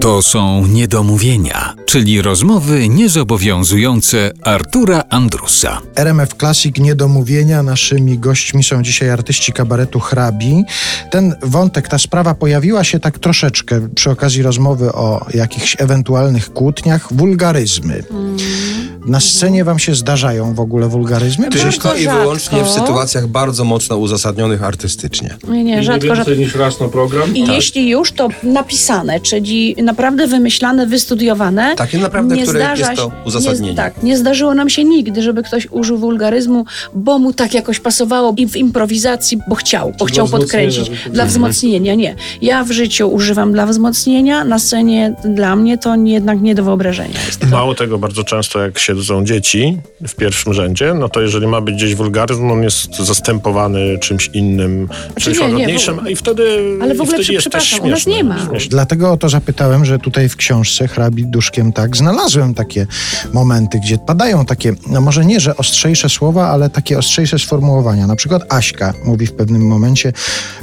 To są niedomówienia, czyli rozmowy niezobowiązujące Artura Andrusa. RMF Classic Niedomówienia. Naszymi gośćmi są dzisiaj artyści kabaretu Hrabi. Ten wątek, ta sprawa pojawiła się tak troszeczkę przy okazji rozmowy o jakichś ewentualnych kłótniach. Wulgaryzmy. Na scenie wam się zdarzają w ogóle wulgaryzmy? Czy Tylko i wyłącznie w sytuacjach bardzo mocno uzasadnionych artystycznie. Nie, nie, Nie rzadko, rzadko. więcej niż raz na program? I jeśli już, to napisane, czyli naprawdę wymyślane, wystudiowane. Takie naprawdę, które jest to uzasadnienie. Nie, tak, nie zdarzyło nam się nigdy, żeby ktoś użył wulgaryzmu, bo mu tak jakoś pasowało i w improwizacji, bo chciał, bo Czy chciał podkręcić. Dla wzmocnienia, nie. Ja w życiu używam dla wzmocnienia, na scenie dla mnie to nie- jednak nie do wyobrażenia jest. Mało tego, bardzo często jak siedzą dzieci w pierwszym rzędzie, no to jeżeli ma być gdzieś wulgaryzm, on jest zastępowany czymś innym, czymś nie, nie, łagodniejszym, w- i wtedy, Ale w ogóle, i wtedy przy- jest też przepraszam, u nas nie ma. Śmieszne. Dlatego o to zapytałem, że tutaj w książce Hrabi Duszkiem tak znalazłem takie momenty, gdzie padają takie, no może nie, że ostrzejsze słowa, ale takie ostrzejsze sformułowania. Na przykład Aśka mówi w pewnym momencie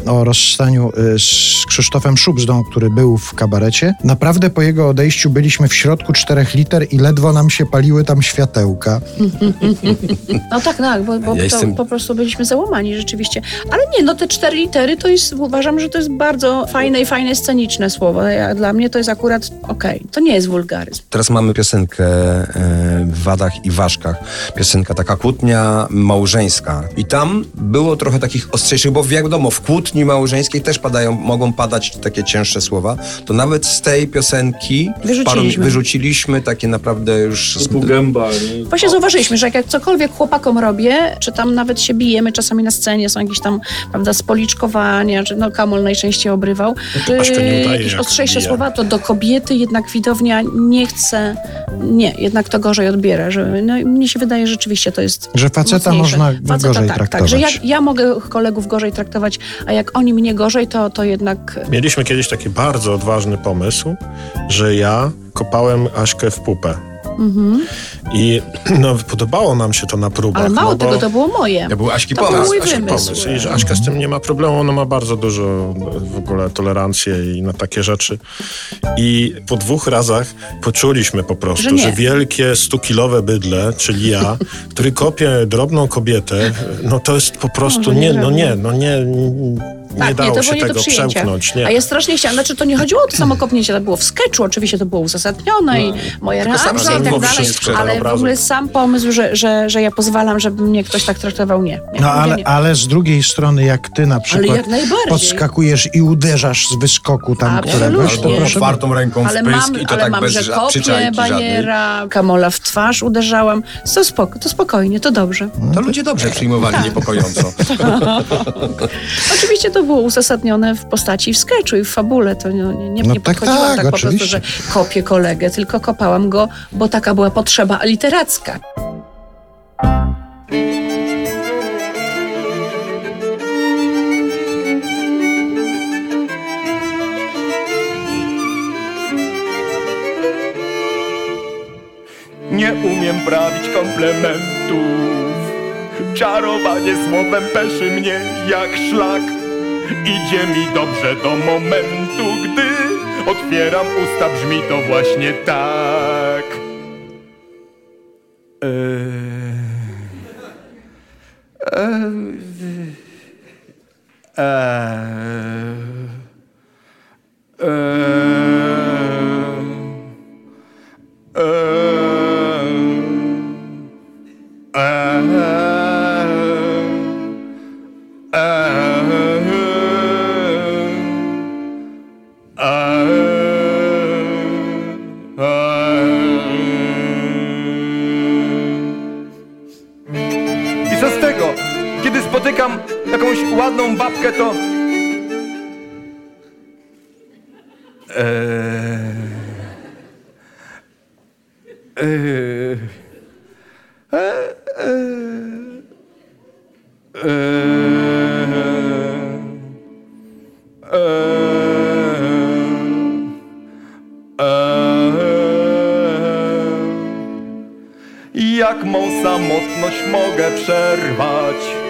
o rozstaniu y, z Krzysztofem Szubzdą, który był w kabarecie. Naprawdę po jego odejściu byliśmy w środku czterech liter i ledwo nam się paliły tam światełka. No tak, tak, bo, bo Ja to jestem- po prostu byliśmy załamani rzeczywiście. Ale nie, no te cztery litery to jest, uważam, że to jest bardzo fajne i fajne sceniczne słowo. Ja, dla mnie to jest akurat okej. To nie jest wulgaryzm. Teraz mamy piosenkę e, w Wadach i Ważkach. Piosenka taka kłótnia małżeńska. I tam było trochę takich ostrzejszych, bo wiadomo, w kłótni małżeńskiej też padają, mogą padać takie cięższe słowa. To nawet z tej piosenki Wyrzuciliśmy. wyrzuciliśmy takie naprawdę już... z- Typu nie? Właśnie zauważyliśmy, że jak, jak cokolwiek chłopakom robię, czy tam nawet się bijemy czasami na scenie, są jakieś tam, prawda, spoliczkowania, czy no Kamol najczęściej obrywał, czy Aż to nie udaje, jakieś jak ostrzejsze bije. słowa, to do kobiety jednak widownia nie chce, nie, jednak to gorzej odbiera, że no, i mnie się wydaje, że rzeczywiście to jest Że faceta mocniejsze. można gorzej tak, traktować. Tak, że ja, ja mogę kolegów gorzej traktować, a jak oni mnie gorzej, to, to jednak... Mieliśmy kiedyś taki bardzo odważny pomysł, że ja kopałem Aśkę w pupę. I no, podobało nam się to na próbach. Ale mało no, tego, to było moje. Ja był Aśki To był pomysł. mój Aśka wymysł. pomysł. I że Aśka z tym nie ma problemu, ona ma bardzo dużo w ogóle tolerancję i na takie rzeczy. I po dwóch razach poczuliśmy po prostu, Że nie. że, wielkie stukilowe bydle, czyli ja, który kopie drobną kobietę, no to jest po prostu Może nie nie, no żadne. nie, no nie, nie Tak, dało to się nie tego przełknąć. Nie. A ja strasznie chciałam, znaczy to nie chodziło o to samo kopnięcie, to było w sketchu, oczywiście to było uzasadnione i moja Tylko sam reakcja i tak dalej, ale w ogóle sam pomysł, że, że, że ja pozwalam, żeby mnie ktoś tak traktował, nie. nie No ale, nie. ale z drugiej strony, jak ty na przykład podskakujesz i uderzasz z wyskoku tam Absolutnie. któregoś, to Nie. proszę Otwartą ręką ale w pysk mam, i to ale tak mam, bez że kopię, żadnej. baniera, kamola w twarz uderzałam. To, spoko, to spokojnie, to dobrze. To ludzie dobrze przyjmowali niepokojąco. Oczywiście to było uzasadnione w postaci w sketchu i w fabule. To nie, nie, nie, No nie tak, podchodziłam tak, tak, po prostu, oczywiście. że kopię kolegę, tylko kopałam go, bo taka była potrzeba literacka. Nie umiem prawić komplementów Czarowanie słowem peszy mnie jak szlak Idzie mi dobrze do momentu, gdy otwieram usta, brzmi to właśnie tak. Eee... Eee... Eee... ładną babkę, to... Jak mą samotność mogę przerwać?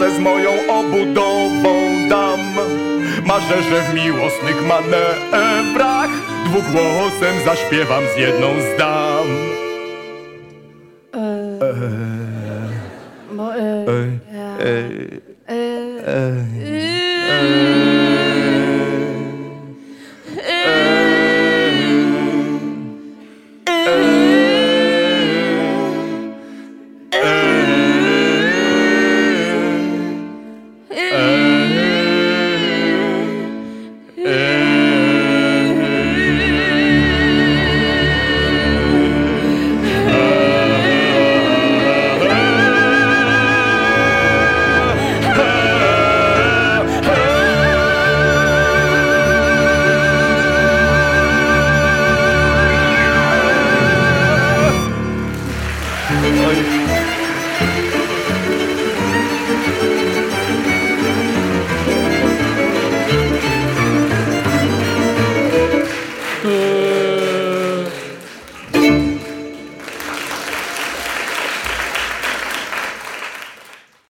Serce z moją obudową dam? Marzę, że w miłosnych manewrach Dwugłosem zaśpiewam z jedną z dam Bo, e, Oj.